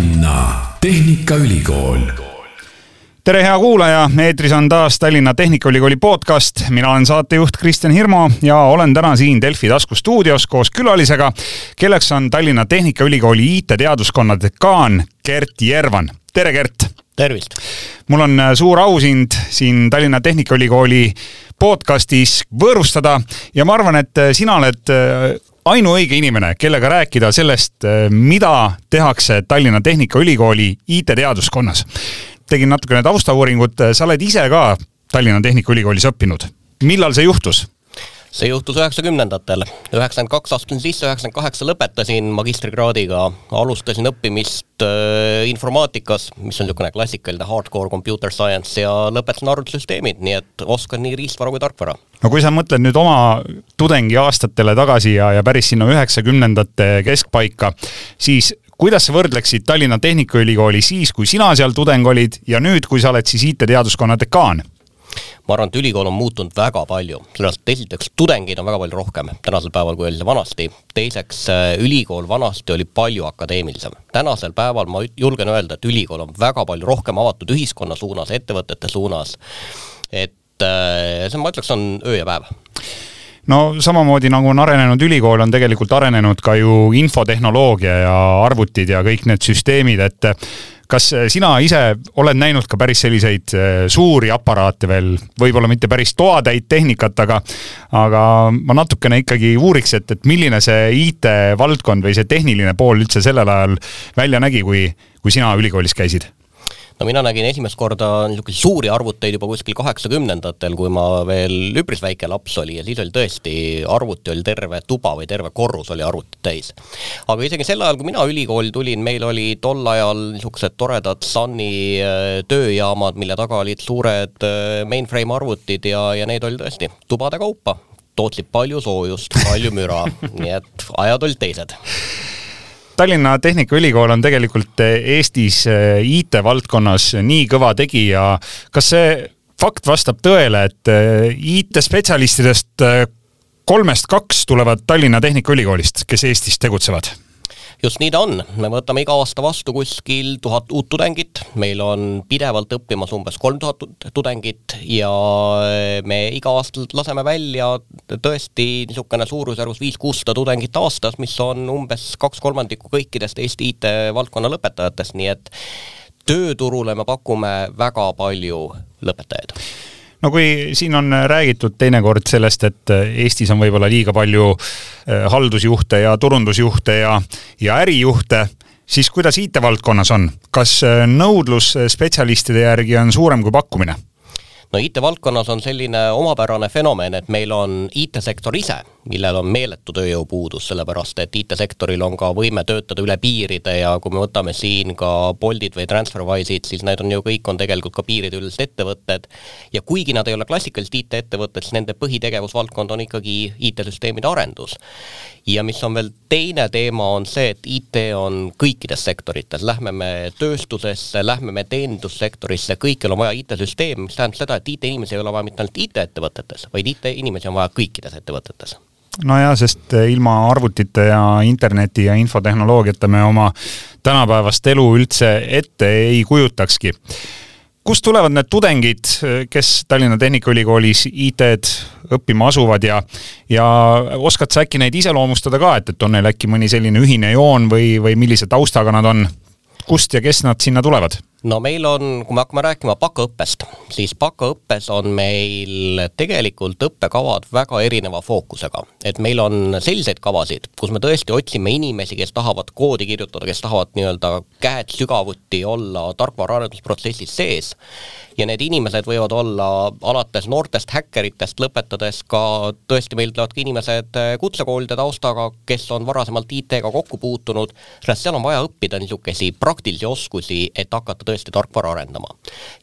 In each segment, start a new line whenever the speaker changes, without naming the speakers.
Tallinna Tehnikaülikool
tere, hea kuulaja, eetris on taas Tallinna Tehnikaülikooli podcast. mina olen saatejuht Kristjan Hirmu ja olen täna siin Delfi taskustuudios koos külalisega, kelleks on Tallinna Tehnikaülikooli IT-teaduskonna dekaan Gert Järvan. tere, Gert!
tervist!
mul on äh, suur au sind siin Tallinna Tehnikaülikooli podcastis võõrustada ja ma arvan, et äh, sina oled äh, ainuõige inimene, kellega rääkida sellest, mida tehakse Tallinna Tehnikaülikooli IT-teaduskonnas. tegin natukene taustauuringut, sa oled ise ka Tallinna Tehnikaülikoolis õppinud. millal see juhtus?
See juhtus üheksakümnendatel, üheksakümmend kaks astusin sisse, üheksakümmend kaheksa lõpetasin magistrikraadiga, alustasin õppimist äh, informaatikas, mis on niisugune klassikaline hardcore computer science ja lõpetasin arvutisüsteemid, nii et oskan nii riistvara kui tarkvara.
no kui sa mõtled nüüd oma tudengiaastatele tagasi ja, ja päris sinna üheksakümnendate keskpaika, siis kuidas sa võrdleksid Tallinna Tehnikaülikooli siis, kui sina seal tudeng olid ja nüüd, kui sa oled siis IT-teaduskonna dekaan?
Ma arvan, et ülikool on muutunud väga palju, sellepärast et esiteks tudengeid on väga palju rohkem tänasel päeval, kui oli see vanasti. teiseks, äh, ülikool vanasti oli palju akadeemilisem. tänasel päeval ma julgen öelda, et ülikool on väga palju rohkem avatud ühiskonna suunas, ettevõtete suunas. et äh, see, ma ütleks, on öö ja päev
no samamoodi nagu on arenenud ülikool, on tegelikult arenenud ka ju infotehnoloogia ja arvutid ja kõik need süsteemid, et kas äh, sina ise oled näinud ka päris selliseid äh, suuri aparaate veel, võib-olla mitte päris toatäit tehnikat, aga aga ma natukene ikkagi uuriks, et, et milline see IT-valdkond või see tehniline pool üldse sellel ajal välja nägi, kui, kui sina ülikoolis käisid
no mina nägin esimest korda niisuguseid suuri arvuteid juba kuskil kaheksakümnendatel, kui ma veel üpris väike laps oli ja siis oli tõesti, arvuti oli terve tuba või terve korrus oli arvutit täis. aga isegi sel ajal, kui mina ülikooli tulin, meil oli tol ajal niisugused toredad Sunny äh, tööjaamad, mille taga olid suured äh, mainframe arvutid ja, ja neid oli tõesti tubade kaupa tootsid palju soojust, palju müra nii et ajad olid teised
Tallinna Tehnikaülikool on tegelikult eh, Eestis eh, IT-valdkonnas nii kõva tegija. kas see fakt vastab tõele, et eh, IT-spetsialistidest kolmest kaks tulevad Tallinna Tehnikaülikoolist, kes Eestis tegutsevad?
Just nii ta on, me võtame iga aasta vastu kuskil tuhat uut tudengit, meil on pidevalt õppimas umbes kolm tuhat tudengit ja me iga aasta laseme välja tõesti niisugune suurusjärgus viis-kuussada tudengit aastas, mis on umbes kaks kolmandikku kõikidest Eesti IT-valdkonna lõpetajatest, nii et tööturule me pakume väga palju lõpetajaid
no kui siin on räägitud teinekord sellest, et Eestis on võib-olla liiga palju eh, haldusjuhte ja turundusjuhte ja, ja ärijuhte, siis kuidas IT-valdkonnas on, kas eh, nõudlus spetsialistide järgi on suurem kui pakkumine?
No IT-valdkonnas on selline omapärane fenomen, et meil on IT-sektor ise, millel on meeletu tööjõupuudus, sellepärast et IT-sektoril on ka võime töötada üle piiride ja kui me võtame siin ka Boltid või TransferWise'id, siis need on ju kõik on tegelikult ka piirideülesed ettevõtted. ja kuigi nad ei ole klassikalised IT-ettevõtted, siis nende põhitegevusvaldkond on ikkagi IT-süsteemide arendus. Ja mis on veel teine teema, on see, et IT on kõikides sektorites, lähme me tööstusesse, lähme me teenindussektorisse, kõikjal on vaja IT-süsteemi, mis tähendab seda, et IT-inimesi ei ole vaja mitte ainult IT-ettevõtetes, vaid IT-inimesi on vaja kõikides ettevõtetes.
Nojah, sest ilma arvutite ja interneti ja infotehnoloogiata me oma tänapäevast elu üldse ette ei kujutakski. Kust tulevad need tudengid, kes Tallinna Tehnikaülikoolis IT-d õppima asuvad ja, ja oskad sa äkki neid iseloomustada ka, et, et on neil äkki mõni selline ühine joon või, või millise taustaga nad on? kust ja kes nad sinna tulevad?
No meil on, kui me hakkame rääkima bakaõppest, siis bakaõppes on meil tegelikult õppekavad väga erineva fookusega. et meil on selliseid kavasid, kus me tõesti otsime inimesi, kes tahavad koodi kirjutada, kes tahavad nii-öelda käed sügavuti olla tarkvaraarendusprotsessis sees ja need inimesed võivad olla alates noortest häkkeritest, lõpetades ka tõesti, meil tulevad ka inimesed eh, kutsekoolide taustaga, kes on varasemalt IT-ga kokku puutunud, sest seal on vaja õppida niisuguseid praktilisi oskusi, et hakata tõesti tarkvara arendama.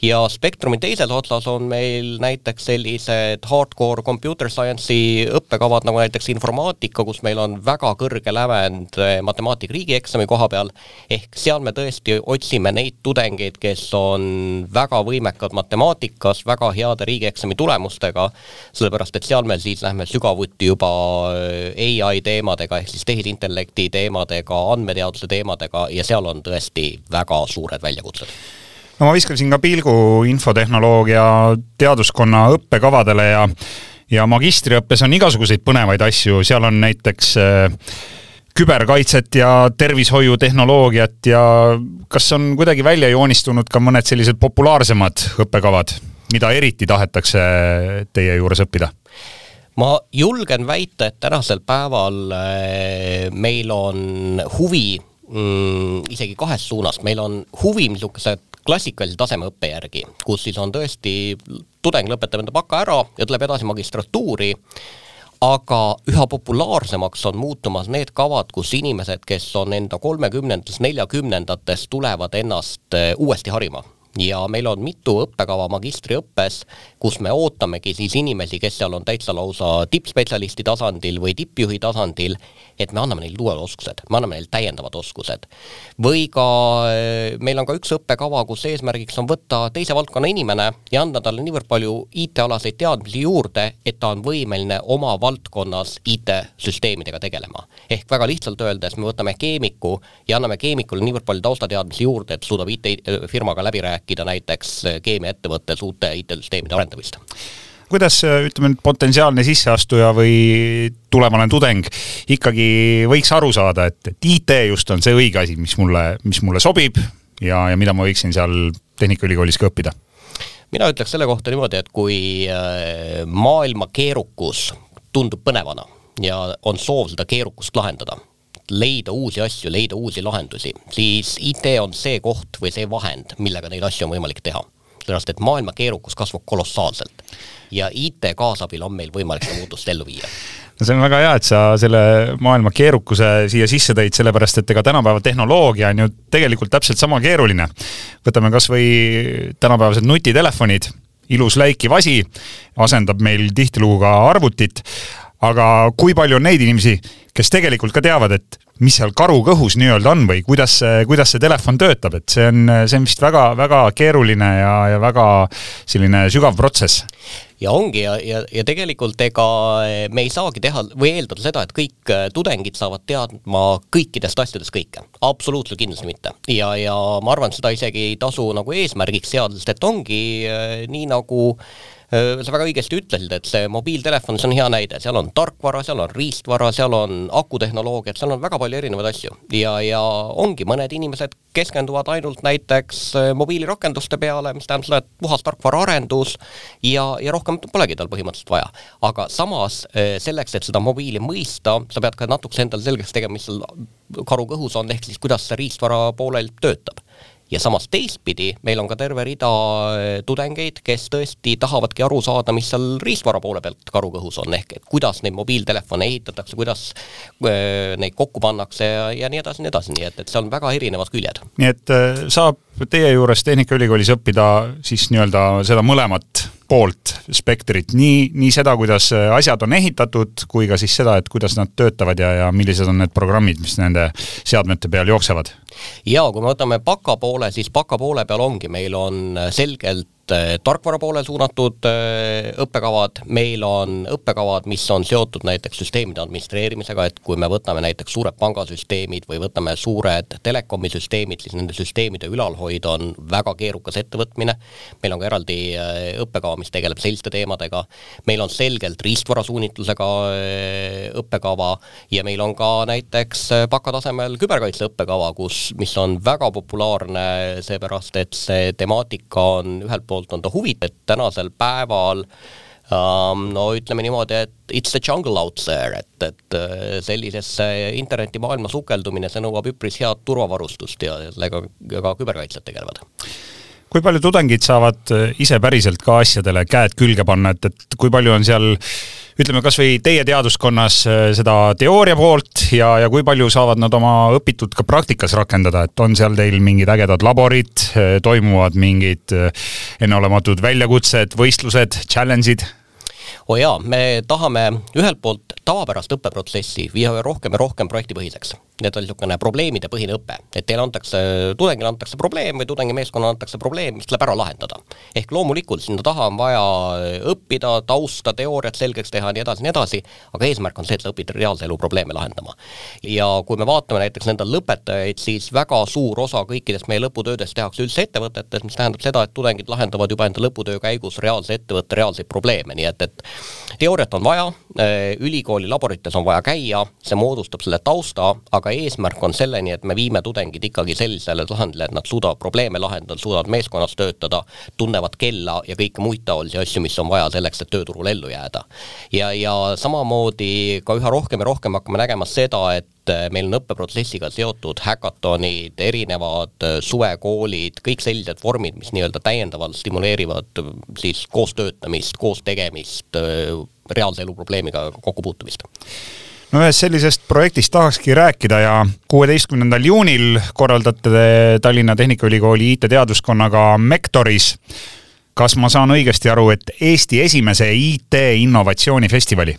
ja spektrumi teises otsas on meil näiteks sellised hardcore computer science'i õppekavad nagu näiteks informaatika, kus meil on väga kõrge lävend matemaatika riigieksami koha peal, ehk seal me tõesti otsime neid tudengeid, kes on väga võimekad matemaatikas, väga heade riigieksami tulemustega, sellepärast et seal me siis lähme sügavuti juba ai teemadega ehk siis tehisintellekti teemadega, andmeteaduse teemadega ja seal on tõesti väga suured väljakutsed
no ma viskasin ka pilgu infotehnoloogia teaduskonna õppekavadele ja ja magistriõppes on igasuguseid põnevaid asju, seal on näiteks äh, küberkaitset ja tervishoiutehnoloogiat ja kas on kuidagi välja joonistunud ka mõned sellised populaarsemad õppekavad, mida eriti tahetakse teie juures õppida?
ma julgen väita, et tänasel päeval äh, meil on huvi mm, isegi kahes suunas, meil on huvi niisuguse klassikalise tasemeõppe järgi, kus siis on tõesti, tudeng lõpetab enda baka ära ja tuleb edasi magistratuuri, aga üha populaarsemaks on muutumas need kavad, kus inimesed, kes on enda kolmekümnendates, neljakümnendates, tulevad ennast äh, uuesti harima ja meil on mitu õppekava magistriõppes, kus me ootamegi siis inimesi, kes seal on täitsa lausa tippspetsialisti tasandil või tippjuhi tasandil, et me anname neile uued oskused, me anname neile täiendavad oskused. või ka eh, meil on ka üks õppekava, kus eesmärgiks on võtta teise valdkonna inimene ja anda talle niivõrd palju IT-alaseid teadmisi juurde, et ta on võimeline oma valdkonnas IT-süsteemidega tegelema. ehk väga lihtsalt öeldes, me võtame keemiku ja anname keemikule niivõrd palju taustateadmisi juurde, et suudab IT-firmaga läbi rääkida näiteks keemiaettevõttes uute IT-süsteemide arendamist
kuidas ütleme nüüd potentsiaalne sisseastuja või tulevane tudeng ikkagi võiks aru saada, et, et IT just on see õige asi, mis mulle, mis mulle sobib ja, ja mida ma võiksin seal Tehnikaülikoolis ka õppida?
mina ütleks selle kohta niimoodi, et kui äh, maailma keerukus tundub põnevana ja on soov seda keerukust lahendada, leida uusi asju, leida uusi lahendusi, siis IT on see koht või see vahend, millega neid asju on võimalik teha sellepärast et maailma keerukus kasvab kolossaalselt ja IT kaasabil on meil võimalik seda muutust ellu viia
no see on väga hea, et sa selle maailma keerukuse siia sisse tõid, sellepärast et ega tänapäeva tehnoloogia on ju tegelikult täpselt sama keeruline. võtame kas või tänapäevased nutitelefonid, ilus läikiv asi, asendab meil tihtilugu ka arvutit, aga kui palju on neid inimesi, kes tegelikult ka teavad, et mis seal karu kõhus nii-öelda on või kuidas see, kuidas see telefon töötab, et see on, see on vist väga-väga keeruline ja, ja väga selline sügav protsess.
ja ongi ja, ja, ja tegelikult ega me ei saagi teha või eeldada seda, et kõik tudengid saavad teadma kõikidest asjadest kõike. absoluutselt kindlasti mitte. ja, ja ma arvan, et seda isegi ei tasu nagu eesmärgiks seada, sest et ongi äh, nii nagu Äh, sa väga õigesti ütlesid, et see mobiiltelefon, see on hea näide, seal on tarkvara, seal on riistvara, seal on akutehnoloogiat, seal on väga palju erinevaid asju. Ja, ja ongi mõned inimesed keskenduvad ainult näiteks mobiilirakenduste peale, mis tähendab seda, et puhas tarkvaraarendus ja, ja rohkem polegi tal põhimõtteliselt vaja. aga samas selleks, et seda mobiili mõista, sa pead ka natukese endale selgeks tegema, mis seal karu kõhus on, ehk siis kuidas see riistvara poolelt töötab ja samas teistpidi, meil on ka terve rida äh, tudengeid, kes tõesti tahavadki aru saada, mis seal riistvara poole pealt karukõhus on, ehk et kuidas neid mobiiltelefone ehitatakse, kuidas äh, neid kokku pannakse ja, ja nii edasi, nii edasi, nii et, et seal on väga erinevad küljed.
nii et äh, saab teie juures Tehnikaülikoolis õppida siis nii-öelda seda mõlemat poolt spektrit, nii, nii seda, kuidas asjad on ehitatud, kui ka siis seda, et kuidas nad töötavad ja, ja millised on need programmid, mis nende seadmete peal jooksevad.
Ja kui me võtame baka poole, siis baka poole peal ongi, meil on selgelt Eh, tarkvara poole suunatud eh, õppekavad, meil on õppekavad, mis on seotud näiteks süsteemide administreerimisega, et kui me võtame näiteks suured pangasüsteemid või võtame suured telekomi süsteemid, siis nende süsteemide ülalhoid on väga keerukas ettevõtmine. meil on ka eraldi eh, õppekava, mis tegeleb selliste teemadega. meil on selgelt riistvara suunitlusega õppekava ja meil on ka näiteks bakatasemel küberkaitse õppekava, kus, mis on väga populaarne, seepärast et see temaatika on ühelt poolt poolt on ta huvitav, et tänasel päeval um, no ütleme niimoodi, et it's the jungle out there, et, et äh, sellisesse internetimaailma sukeldumine, see nõuab üpris head turvavarustust ja sellega ka küberkaitsjad tegelevad.
Kui palju tudengid saavad äh, ise päriselt ka asjadele käed külge panna, et, et kui palju on seal ütleme kasvõi teie teaduskonnas seda teooria poolt ja, ja kui palju saavad nad oma õpitut ka praktikas rakendada, et on seal teil mingid ägedad laborid, toimuvad mingid enneolematud väljakutsed, võistlused, challenge'id?
Oo oh jaa, me tahame ühelt poolt tavapärast õppeprotsessi viia rohkem ja rohkem projektipõhiseks need on niisugune probleemide põhine õpe, et teile antakse, tudengile antakse probleem või tudengimeeskonnale antakse probleem, mis tuleb ära lahendada. ehk loomulikult sinna taha on vaja õppida, tausta, teooriat selgeks teha, nii edasi, nii edasi, aga eesmärk on see, et sa õpid reaalse elu probleeme lahendama. ja kui me vaatame näiteks nende lõpetajaid, siis väga suur osa kõikidest meie lõputöödest tehakse üldse ettevõtetes, mis tähendab seda, et tudengid lahendavad juba enda lõputöö käigus reaalse ettevõtte reaalseid probleeme, nii et, et teooriat on vaja, ülikooli laborites on vaja käia, see moodustab selle tausta, aga aga eesmärk on selleni, et me viime tudengid ikkagi sellisele tasandile, et nad suudavad probleeme lahendada, suudavad meeskonnas töötada, tunnevad kella ja kõiki muid taolisi asju, mis on vaja selleks, et tööturul ellu jääda. ja, ja samamoodi ka üha rohkem ja rohkem hakkame nägema seda, et meil on õppeprotsessiga seotud häkatonid, erinevad suvekoolid, kõik sellised vormid, mis nii-öelda täiendavalt stimuleerivad siis koostöötamist, koos tegemist, reaalse elu probleemiga kokkupuutumist
no ühest sellisest projektist tahakski rääkida ja kuueteistkümnendal juunil korraldate te Tallinna Tehnikaülikooli IT-teaduskonnaga Mektoris. kas ma saan õigesti aru, et Eesti esimese IT-innovatsioonifestivali?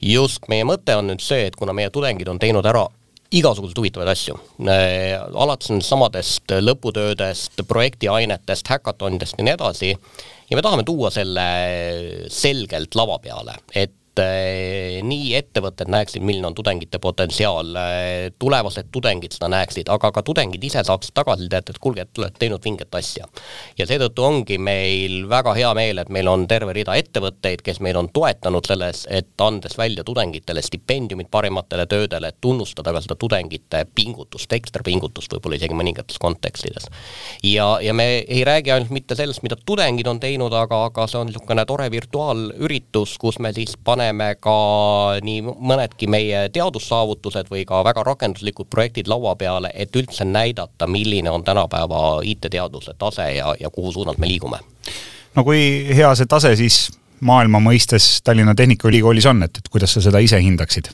Just, meie mõte on nüüd see, et kuna meie tudengid on teinud ära igasuguseid huvitavaid asju, alates nendest lõputöödest, projektiainetest, häkatonidest ja nii edasi, ja me tahame tuua selle selgelt lava peale, et nii ettevõtted näeksid, milline on tudengite potentsiaal, eh, tulevased tudengid seda näeksid, aga ka tudengid ise saaksid tagasisidet, et kuulge, et te olete teinud vinget asja. ja seetõttu ongi meil väga hea meel, et meil on terve rida ettevõtteid, kes meil on toetanud selles, et andes välja tudengitele stipendiumid parimatele töödele, et tunnustada ka seda tudengite pingutust, ekstra pingutust võib-olla isegi mõningates kontekstides. ja, ja me ei räägi ainult mitte sellest, mida tudengid on teinud, aga, aga see on niisugune tore virtuaalüritus, kus me siis paneme paneme ka nii mõnedki meie teadussaavutused või ka väga rakenduslikud projektid laua peale, et üldse näidata, milline on tänapäeva IT-teaduse tase ja, ja kuhu suunalt me liigume.
no kui hea see tase siis maailma mõistes Tallinna Tehnikaülikoolis on, et, et kuidas sa seda ise hindaksid?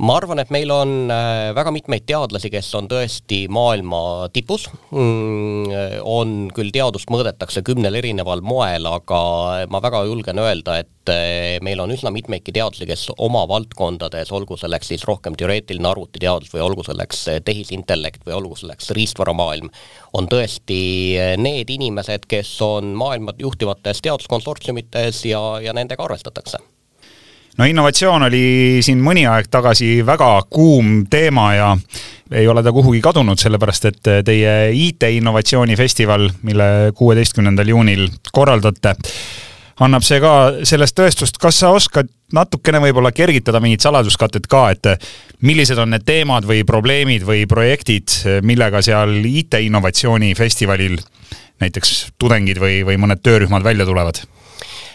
Ma arvan, et meil on äh, väga mitmeid teadlasi, kes on tõesti maailma tipus. Mm, on küll teadust mõõdetakse kümnel erineval moel, aga ma väga julgen öelda, et äh, meil on üsna mitmeidki teadlasi, kes oma valdkondades, olgu selleks siis rohkem teoreetiline arvutiteadus või olgu selleks äh, tehisintellekt või olgu selleks riistvaramaailm, on tõesti need inimesed, kes on maailma juhtivates teaduskonsortsiumites ja, ja nendega arvestatakse
no innovatsioon oli siin mõni aeg tagasi väga kuum teema ja ei ole ta kuhugi kadunud, sellepärast et teie IT-innovatsioonifestival, mille kuueteistkümnendal juunil korraldate, annab see ka sellest tõestust, kas sa oskad natukene võib-olla kergitada mingit saladuskatet ka, et millised on need teemad või probleemid või projektid, millega seal IT-innovatsioonifestivalil näiteks tudengid või, või mõned töörühmad välja tulevad?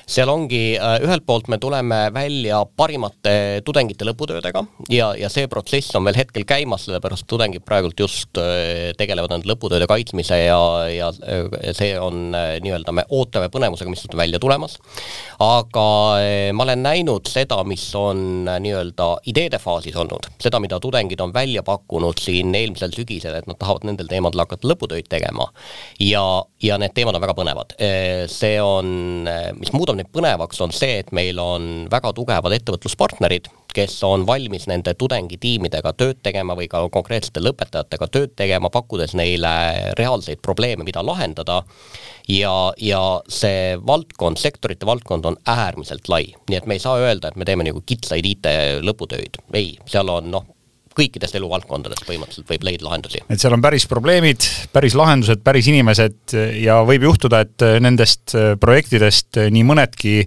Seal ongi, äh, ühelt poolt me tuleme välja parimate tudengite lõputöödega ja, ja see protsess on veel hetkel käimas, sellepärast tudengid praegult just äh, tegelevad nende lõputööde kaitsmise ja, ja äh, see on nii-öelda, me ootame põnevusega, mis on välja tulemas. aga ma olen näinud seda, mis on nii-öelda ideede faasis olnud, seda, mida tudengid on välja pakkunud siin eelmisel sügisel, et nad tahavad nendel teemadel hakata lõputöid tegema. ja, ja need teemad on väga põnevad. see on, mis muudab muudab neid põnevaks, on see, et meil on väga tugevad ettevõtluspartnerid, kes on valmis nende tudengitiimidega tööd tegema või ka konkreetsete lõpetajatega tööd tegema, pakkudes neile reaalseid probleeme, mida lahendada. ja, ja see valdkond, sektorite valdkond on äärmiselt lai, nii et me ei saa öelda, et me teeme nagu kitsaid IT lõputöid, ei, seal on noh, kõikidest eluvaldkondadest põhimõtteliselt võib leida lahendusi.
et seal on päris probleemid, päris lahendused, päris inimesed ja võib juhtuda, et nendest projektidest nii mõnedki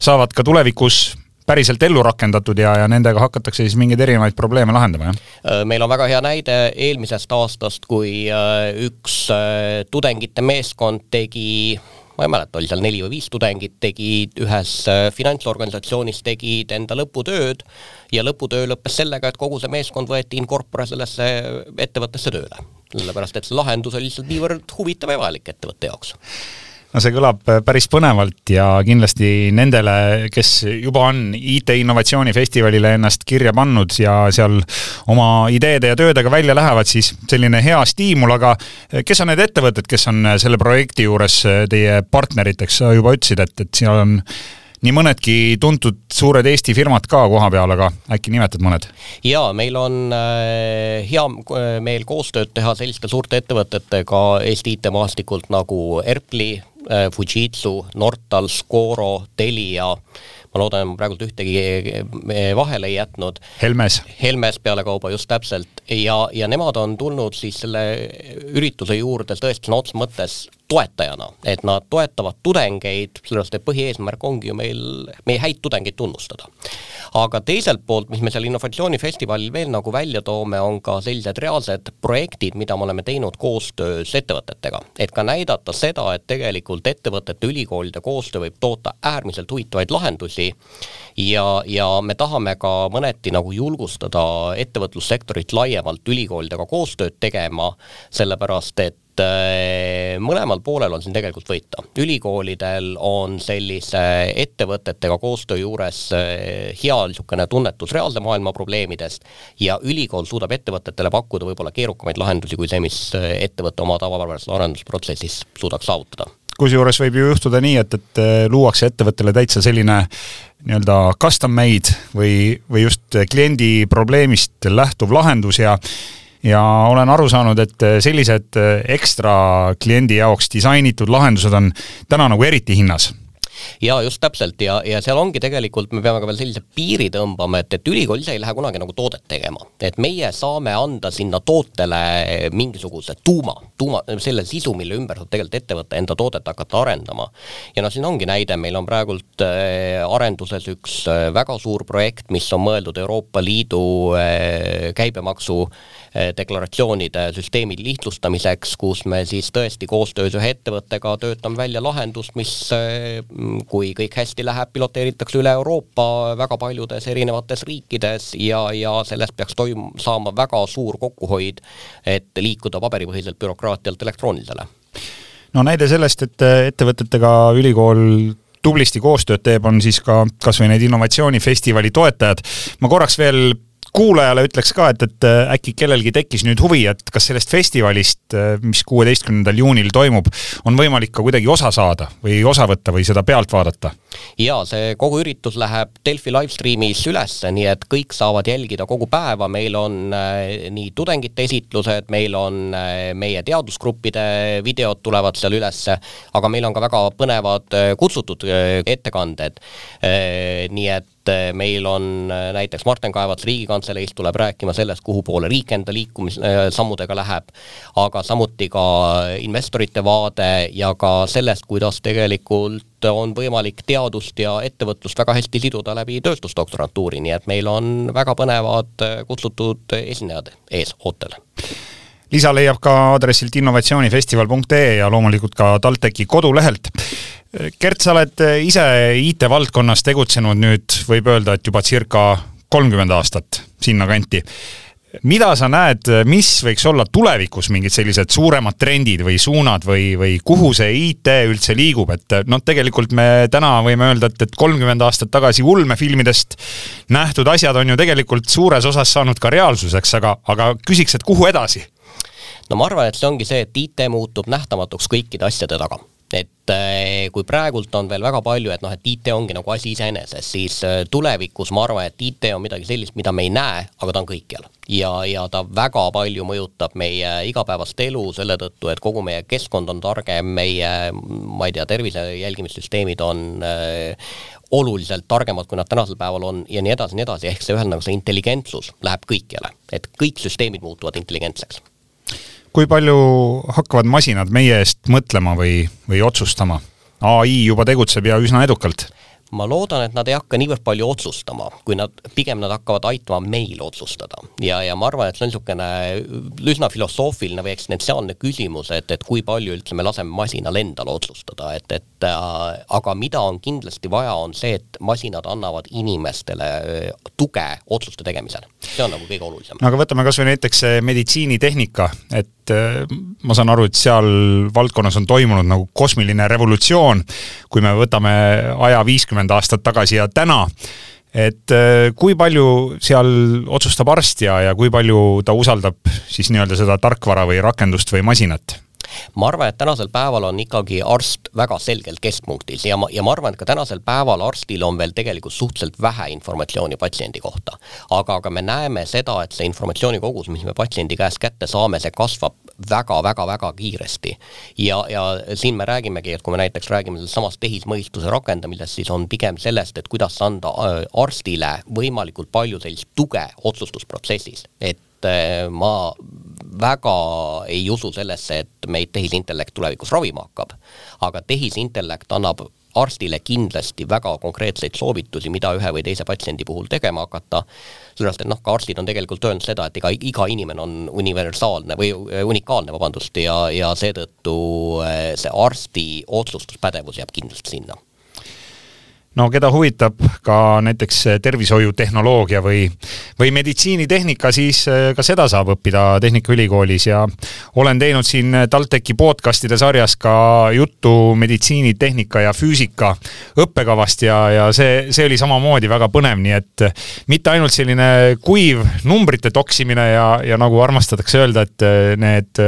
saavad ka tulevikus päriselt ellu rakendatud ja, ja nendega hakatakse siis mingeid erinevaid probleeme lahendama, jah?
Äh, meil on väga hea näide eelmisest aastast, kui äh, üks äh, tudengite meeskond tegi ma ei mäleta, oli seal neli või viis tudengit, tegid ühes äh, finantsorganisatsioonis, tegid enda lõputööd ja lõputöö lõppes sellega, et kogu see meeskond võeti in corpore sellesse ettevõttesse tööle. sellepärast, et see lahendus oli lihtsalt niivõrd huvitav ja vajalik ettevõtte jaoks
no see kõlab päris põnevalt ja kindlasti nendele, kes juba on IT-innovatsioonifestivalile ennast kirja pannud ja seal oma ideede ja töödega välja lähevad, siis selline hea stiimul, aga kes on need ettevõtted, kes on selle projekti juures teie partneriteks, sa juba ütlesid, et, et seal on nii mõnedki tuntud suured Eesti firmad ka koha peal, aga äkki nimetad mõned?
jaa, meil on äh, hea äh, meel koostööd teha selliste suurte ettevõtetega Eesti IT-maastikult nagu Erpli äh,, Fujitsu, Nortal, Scoro, Telia ma loodan, ma praegult ühtegi äh, vahele ei jätnud.
Helmes.
Helmes pealekauba, just täpselt. Ja, ja nemad on tulnud siis selle ürituse juurde tõesti sõna otseses mõttes toetajana, et nad toetavad tudengeid, sellepärast et põhieesmärk ongi ju meil, meie häid tudengeid tunnustada. aga teiselt poolt, mis me seal innovatsioonifestivalil veel nagu välja toome, on ka sellised reaalsed projektid, mida me oleme teinud koostöös ettevõtetega. et ka näidata seda, et tegelikult ettevõtete, ülikoolide koostöö võib toota äärmiselt huvitavaid lahendusi ja, ja me tahame ka mõneti nagu julgustada ettevõtlussektorit laiemalt ülikoolidega koostööd tegema, sellepärast et Äh, mõlemal poolel on siin tegelikult võita. ülikoolidel on sellise ettevõtetega koostöö juures äh, hea niisugune tunnetus reaalse maailma probleemidest ja ülikool suudab ettevõtetele pakkuda võib-olla keerukamaid lahendusi kui see, mis äh, ettevõte oma tavapärases arendusprotsessis suudaks saavutada
kusjuures võib ju juhtuda nii, et, et luuakse ettevõttele täitsa selline nii-öelda custom made või, või just kliendi probleemist lähtuv lahendus ja ja olen aru saanud, et sellised ekstra kliendi jaoks disainitud lahendused on täna nagu eriti hinnas
jaa, just täpselt ja, ja seal ongi tegelikult, me peame ka veel sellise piiri tõmbama, et, et ülikool ise ei lähe kunagi nagu toodet tegema. et meie saame anda sinna tootele mingisuguse tuuma, tuuma, selle sisu, mille ümber saab tegelikult ettevõte enda toodet hakata arendama. ja noh, siin ongi näide, meil on praegult äh, arenduses üks äh, väga suur projekt, mis on mõeldud Euroopa Liidu äh, käibemaksu deklaratsioonide süsteemi lihtsustamiseks, kus me siis tõesti koostöös ühe ettevõttega töötame välja lahendust, mis kui kõik hästi läheb, piloteeritakse üle Euroopa väga paljudes erinevates riikides ja, ja sellest peaks toim-, saama väga suur kokkuhoid, et liikuda paberipõhiselt bürokraatialt elektroonilisele.
no näide sellest, et ettevõtetega ülikool tublisti koostööd teeb, on siis ka kasvõi need innovatsioonifestivali toetajad. ma korraks veel kuulajale ütleks ka, et, et äh, äkki kellelgi tekkis nüüd huvi, et kas sellest festivalist, äh, mis kuueteistkümnendal juunil toimub, on võimalik ka kuidagi osa saada või osa võtta või seda pealt vaadata?
jaa, see kogu üritus läheb Delfi live stream'is ülesse, nii et kõik saavad jälgida kogu päeva, meil on äh, nii tudengite esitlused, meil on meie teadusgruppide videod tulevad seal ülesse, aga meil on ka väga põnevad kutsutud ettekanded nii et meil on äh, näiteks Martin Kaevats Riigikantseleist tuleb rääkima sellest, kuhu poole riik enda liikumissammudega äh, läheb, aga samuti ka investorite vaade ja ka sellest, kuidas tegelikult on võimalik teadust ja ettevõtlust väga hästi siduda läbi tööstusdoktorantuuri, nii et meil on väga põnevad kutsutud esinejad ees ootel
lisa leiab ka aadressilt innovatsioonifestival.ee ja loomulikult ka TalTechi kodulehelt. Gert, sa oled ise IT-valdkonnas tegutsenud nüüd, võib öelda, et juba circa kolmkümmend aastat sinnakanti. mida sa näed, mis võiks olla tulevikus mingid sellised suuremad trendid või suunad või, või kuhu see IT üldse liigub, et noh, tegelikult me täna võime öelda, et, et kolmkümmend aastat tagasi ulmefilmidest nähtud asjad on ju tegelikult suures osas saanud ka reaalsuseks, aga, aga küsiks, et kuhu edasi
no ma arvan, et see ongi see, et IT muutub nähtamatuks kõikide asjade taga. Et äh, kui praegult on veel väga palju, et noh, et IT ongi nagu asi iseeneses, siis äh, tulevikus ma arvan, et IT on midagi sellist, mida me ei näe, aga ta on kõikjal. ja, ja ta väga palju mõjutab meie igapäevast elu selle tõttu, et kogu meie keskkond on targem, meie, ma ei tea, tervise jälgimissüsteemid on äh, oluliselt targemad, kui nad tänasel päeval on ja nii edasi, nii edasi, ehk see ühesõnaga see intelligentsus läheb kõikjale, et kõik süsteemid muutuvad intelligentseks
kui palju hakkavad masinad meie eest mõtlema või, või otsustama? ai juba tegutseb ja üsna edukalt
ma loodan, et nad ei hakka niivõrd palju otsustama, kui nad, pigem nad hakkavad aitama meil otsustada. ja, ja ma arvan, et see on niisugune üsna filosoofiline või eksistentsiaalne küsimus, et, et kui palju üldse me laseme masinal endal otsustada, et, et äh, aga mida on kindlasti vaja, on see, et masinad annavad inimestele äh, tuge otsuste tegemisel. see on nagu kõige olulisem.
no aga võtame kas või näiteks meditsiinitehnika, et et ma saan aru, et seal valdkonnas on toimunud nagu kosmiline revolutsioon, kui me võtame aja viiskümmend aastat tagasi ja täna et kui palju seal otsustab arst ja, ja kui palju ta usaldab siis nii-öelda seda tarkvara või rakendust või masinat?
Ma arvan, et tänasel päeval on ikkagi arst väga selgelt keskpunktis ja ma, ja ma arvan, et ka tänasel päeval arstil on veel tegelikult suhteliselt vähe informatsiooni patsiendi kohta. aga, aga me näeme seda, et see informatsiooni kogus, mis me patsiendi käest kätte saame, see kasvab väga-väga-väga kiiresti. ja, ja siin me räägimegi, et kui me näiteks räägime samast tehismõistuse rakendamisest, siis on pigem sellest, et kuidas anda äh, arstile võimalikult palju sellist tuge otsustusprotsessis, et äh, ma väga ei usu sellesse, et meid tehisintellekt tulevikus ravima hakkab. aga tehisintellekt annab arstile kindlasti väga konkreetseid soovitusi, mida ühe või teise patsiendi puhul tegema hakata, sellepärast et noh, ka arstid on tegelikult öelnud seda, et ega iga inimene on universaalne või unikaalne, vabandust, ja, ja seetõttu eh, see arsti otsustuspädevus jääb kindlasti sinna
no keda huvitab ka näiteks tervishoiutehnoloogia või, või meditsiinitehnika, siis äh, ka seda saab õppida Tehnikaülikoolis ja olen teinud siin TalTechi podcast'ide sarjas ka juttu meditsiinitehnika ja füüsika õppekavast ja, ja see, see oli samamoodi väga põnev, nii et mitte ainult selline kuiv numbrite toksimine ja, ja nagu armastatakse öelda, et äh, need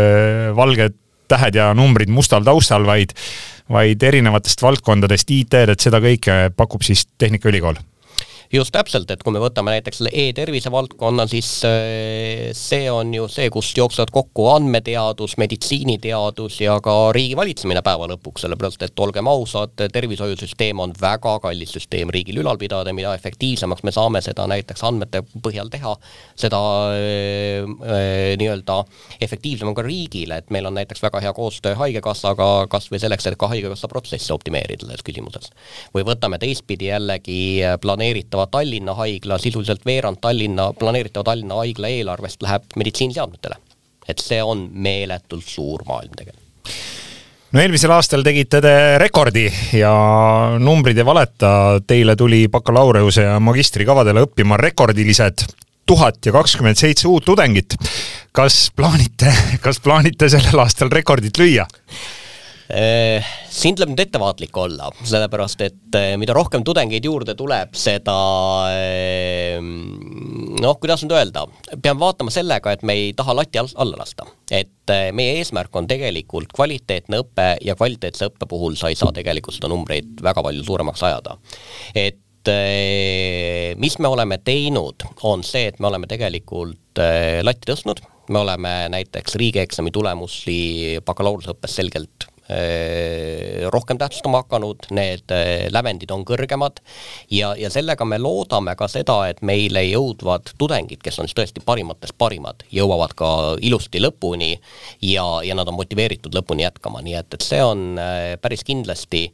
valged tähed ja numbrid mustal taustal, vaid vaid erinevatest valdkondadest IT-d, et seda kõike pakub siis Tehnikaülikool
just täpselt, et kui me võtame näiteks selle e-tervise valdkonna, siis äh, see on ju see, kust jooksevad kokku andmeteadus, meditsiiniteadus ja ka riigivalitsemine päeva lõpuks, sellepärast et olgem ausad, tervishoiusüsteem on väga kallis süsteem riigil ülal pidada, mida efektiivsemaks me saame seda näiteks andmete põhjal teha, seda äh, äh, nii-öelda efektiivsem on ka riigile, et meil on näiteks väga hea koostöö Haigekassaga, kas või selleks, et ka Haigekassa protsesse optimeerida selles küsimuses. või võtame teistpidi jällegi planeeritav planeeritava Tallinna haigla, sisuliselt veerand Tallinna, planeeritava Tallinna haigla eelarvest läheb meditsiiniseadmetele. et see on meeletult suur maailm tegelikult
no eelmisel aastal tegite te rekordi ja numbrid ei valeta, teile tuli bakalaureuse ja magistrikavadele õppima rekordilised tuhat ja kakskümmend seitse uut tudengit. kas plaanite, kas plaanite sellel aastal rekordit lüüa?
Äh, siin tuleb nüüd ettevaatlik olla, sellepärast et äh, mida rohkem tudengeid juurde tuleb, seda äh, noh, kuidas nüüd öelda, peame vaatama sellega, et me ei taha lati alla lasta. et meie eesmärk on tegelikult kvaliteetne õpe ja kvaliteetse õppe puhul sa ei saa tegelikult seda numbreid väga palju suuremaks ajada. et mis me oleme teinud, on see, et me oleme tegelikult latti tõstnud, me oleme näiteks riigieksami tulemusi bakalaureuseõppes selgelt rohkem tähtsustama hakanud, need äh, lävendid on kõrgemad. Ja, ja sellega me loodame ka seda, et meile jõudvad tudengid, kes on siis tõesti parimatest parimad, jõuavad ka ilusti lõpuni ja, ja nad on motiveeritud lõpuni jätkama, nii et, et see on äh, päris kindlasti,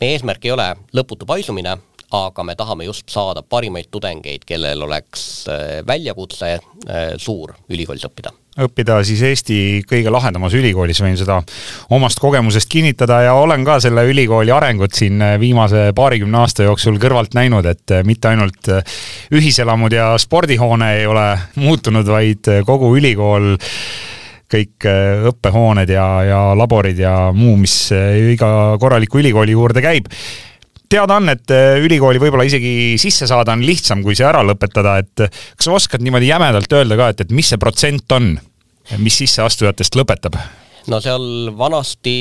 meie eesmärk ei ole lõputu paisumine, aga me tahame just saada parimaid tudengeid, kellel oleks väljakutse suur ülikoolis õppida
õppida siis Eesti kõige lahedamas ülikoolis, võin seda omast kogemusest kinnitada ja olen ka selle ülikooli arengut siin viimase paarikümne aasta jooksul kõrvalt näinud, et mitte ainult ühiselamud ja spordihoone ei ole muutunud, vaid kogu ülikool kõik õppehooned ja, ja laborid ja muu, mis iga korraliku ülikooli juurde käib teada on, et äh, ülikooli võib-olla isegi sisse saada on lihtsam, kui see ära lõpetada, et kas sa oskad niimoodi jämedalt öelda ka, et, et mis see protsent on, mis sisseastujatest lõpetab?
no seal vanasti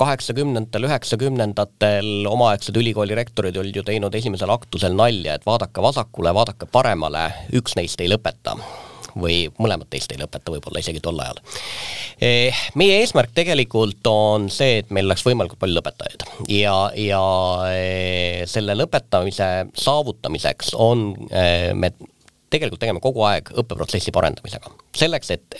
kaheksakümnendatel, üheksakümnendatel omaaegsed ülikooli rektorid olid ju teinud esimesel aktusel nalja, et vaadake vasakule, vaadake paremale, üks neist ei lõpeta või mõlemad teist ei lõpeta võib-olla isegi tol ajal. Eh, meie eesmärk tegelikult on see, et meil oleks võimalikult palju lõpetajaid ja, ja eh, selle lõpetamise saavutamiseks on eh, me tegelikult tegeme kogu aeg õppeprotsessi parendamisega. selleks, et,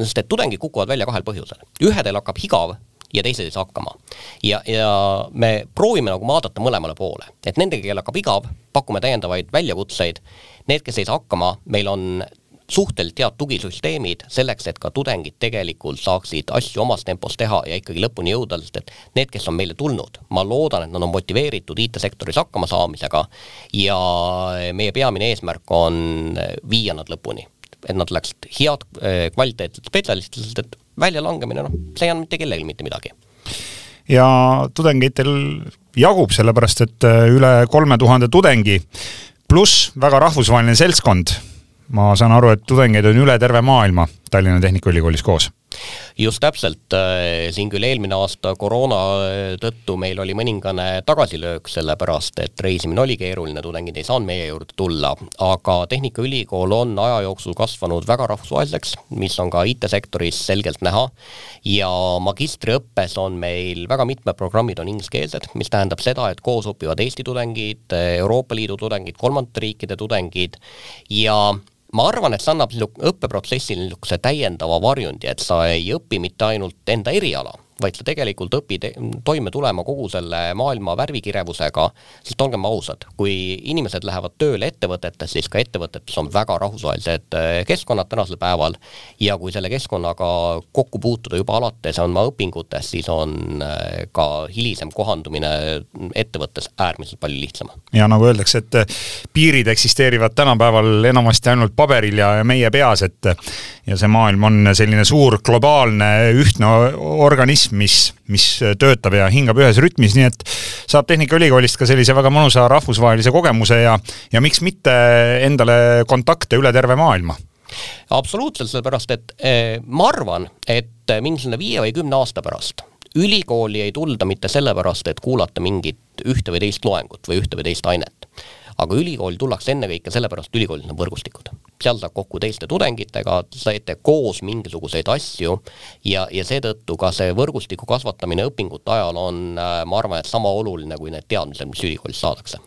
sest et tudengid kukuvad välja kahel põhjusel. ühedel hakkab igav ja teised ei saa hakkama. ja, ja me proovime nagu vaadata mõlemale poole, et nendega, kellel hakkab igav, pakume täiendavaid väljakutseid, need, kes ei saa hakkama, meil on suhteliselt head tugisüsteemid selleks, et ka tudengid tegelikult saaksid asju omas tempos teha ja ikkagi lõpuni jõuda, sest et need, kes on meile tulnud, ma loodan, et nad on motiveeritud IT-sektoris hakkama saamisega ja meie peamine eesmärk on viia nad lõpuni et nad oleksid head kvaliteetsed spetsialistid, sest et väljalangemine, noh, see ei anna mitte kellelegi mitte midagi
ja tudengitel jagub, sellepärast et üle kolme tuhande tudengi pluss väga rahvusvaheline seltskond. Ma saan aru, et tudengeid on üle terve maailma Tallinna Tehnikaülikoolis koos.
Just täpselt, äh, siin küll eelmine aasta koroona tõttu meil oli mõningane tagasilöök, sellepärast et reisimine oli keeruline, tudengid ei saanud meie juurde tulla, aga Tehnikaülikool on aja jooksul kasvanud väga rahvusvaheliseks, mis on ka IT-sektoris selgelt näha, ja magistriõppes on meil väga mitmed programmid on ingliskeelsed, mis tähendab seda, et koos õpivad Eesti tudengid, Euroopa Liidu tudengid, kolmandate riikide tudengid. Ja ma arvan, et see annab õppeprotsessile niisuguse täiendava varjundi, et sa ei õpi mitte ainult enda eriala, vaid sa tegelikult õpid toime tulema kogu selle maailma värvikirevusega, sest olgem ausad, kui inimesed lähevad tööle ettevõtetes, siis ka ettevõtetes on väga rahvusvahelised äh, keskkonnad tänasel päeval ja kui selle keskkonnaga kokku puutuda juba alates oma õpingutest, siis on äh, ka hilisem kohandumine ettevõttes äärmiselt palju lihtsam.
ja nagu öeldakse, et äh, piirid eksisteerivad tänapäeval enamasti ainult paberil ja meie peas, et ja see maailm on selline suur globaalne ühtne organism, mis, mis töötab ja hingab ühes rütmis, nii et saab Tehnikaülikoolist ka sellise väga mõnusa rahvusvahelise kogemuse ja, ja miks mitte endale kontakte üle terve maailma
absoluutselt, sellepärast et eh, ma arvan, et mingisugune viie või kümne aasta pärast ülikooli ei tulda mitte sellepärast, et kuulata mingit ühte või teist loengut või ühte või teist ainet aga ülikooli tullakse ennekõike sellepärast, et ülikoolis on võrgustikud. Seal saab kokku teiste tudengitega, saite koos mingisuguseid asju ja, ja seetõttu ka see võrgustiku kasvatamine õpingute ajal on, äh, ma arvan, et sama oluline kui need teadmised, mis ülikoolis saadakse.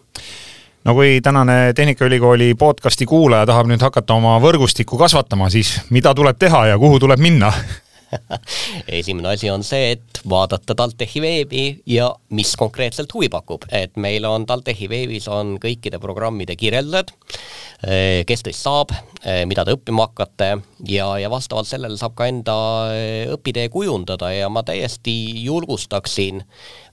No kui tänane Tehnikaülikooli podcasti kuulaja tahab nüüd hakata oma võrgustikku kasvatama, siis mida tuleb teha ja kuhu tuleb minna
esimene asi on see, et vaadata TalTechi veebi ja mis konkreetselt huvi pakub, et meil on TalTechi veebis on kõikide programmide kirjeldused, eh, kes teist saab, eh, mida te õppima hakkate ja, ja vastavalt sellele saab ka enda eh, õpitee kujundada ja ma täiesti julgustaksin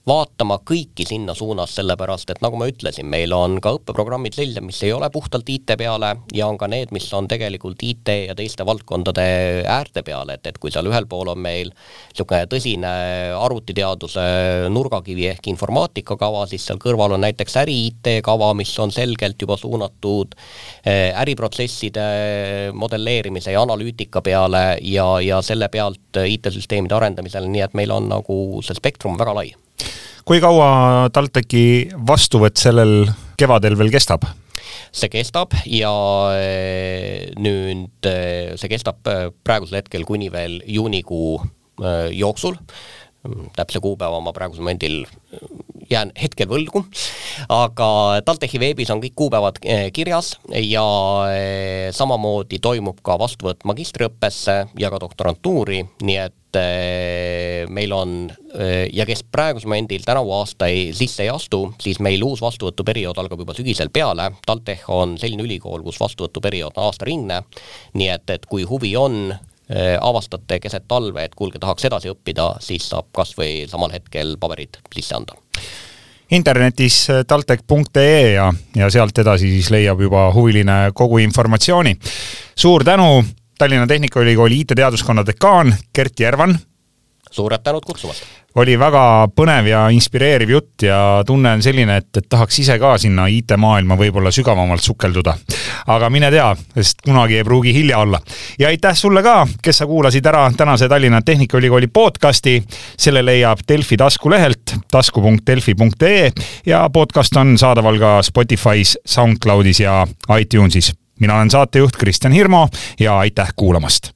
vaatama kõiki sinna suunas, sellepärast et nagu ma ütlesin, meil on ka õppeprogrammid sellised, mis ei ole puhtalt IT peale ja on ka need, mis on tegelikult IT ja teiste valdkondade äärte peal, et, et kui seal ühel pool on meil niisugune tõsine arvutiteaduse nurgakivi ehk informaatikakava, siis seal kõrval on näiteks äri-IT kava, mis on selgelt juba suunatud eh, äriprotsesside modelleerimise ja analüütika peale ja, ja selle pealt IT-süsteemide arendamisele, nii et meil on nagu see spektrum väga lai
kui kaua TalTechi vastuvõtt sellel kevadel veel kestab?
see kestab ja eh, nüüd eh, see kestab eh, praegusel hetkel kuni veel juunikuu jooksul. Täpse kuupäeva ma praegusel momendil jään hetkel võlgu, aga TalTechi veebis on kõik kuupäevad kirjas ja samamoodi toimub ka vastuvõtt magistriõppesse ja ka doktorantuuri, nii et meil on ja kes praegusel momendil tänavu aasta ei, sisse ei astu, siis meil uus vastuvõtuperiood algab juba sügisel peale. TalTech on selline ülikool, kus vastuvõtuperiood on aastaringne. nii et, et kui huvi on, avastate keset talve, et kuulge, tahaks edasi õppida, siis saab kasvõi samal hetkel paberid sisse anda
internetis taltech.ee ja, ja sealt edasi siis leiab juba huviline kogu informatsiooni. suur tänu Tallinna Tehnikaülikooli IT-teaduskonna dekaan Gert Järvan.
Suured tänud kutsumast!
oli väga põnev ja inspireeriv jutt ja tunne on selline, et, et tahaks ise ka sinna IT-maailma võib-olla sügavamalt sukelduda. aga mine tea, sest kunagi ei pruugi hilja olla. ja aitäh sulle ka, kes sa kuulasid ära tänase Tallinna Tehnikaülikooli podcasti. selle leiab Delfi taskulehelt tasku.delfi.ee ja podcast on saadaval ka Spotify's, SoundCloudis ja iTunesis mina olen saatejuht Kristjan Hirmu ja aitäh kuulamast.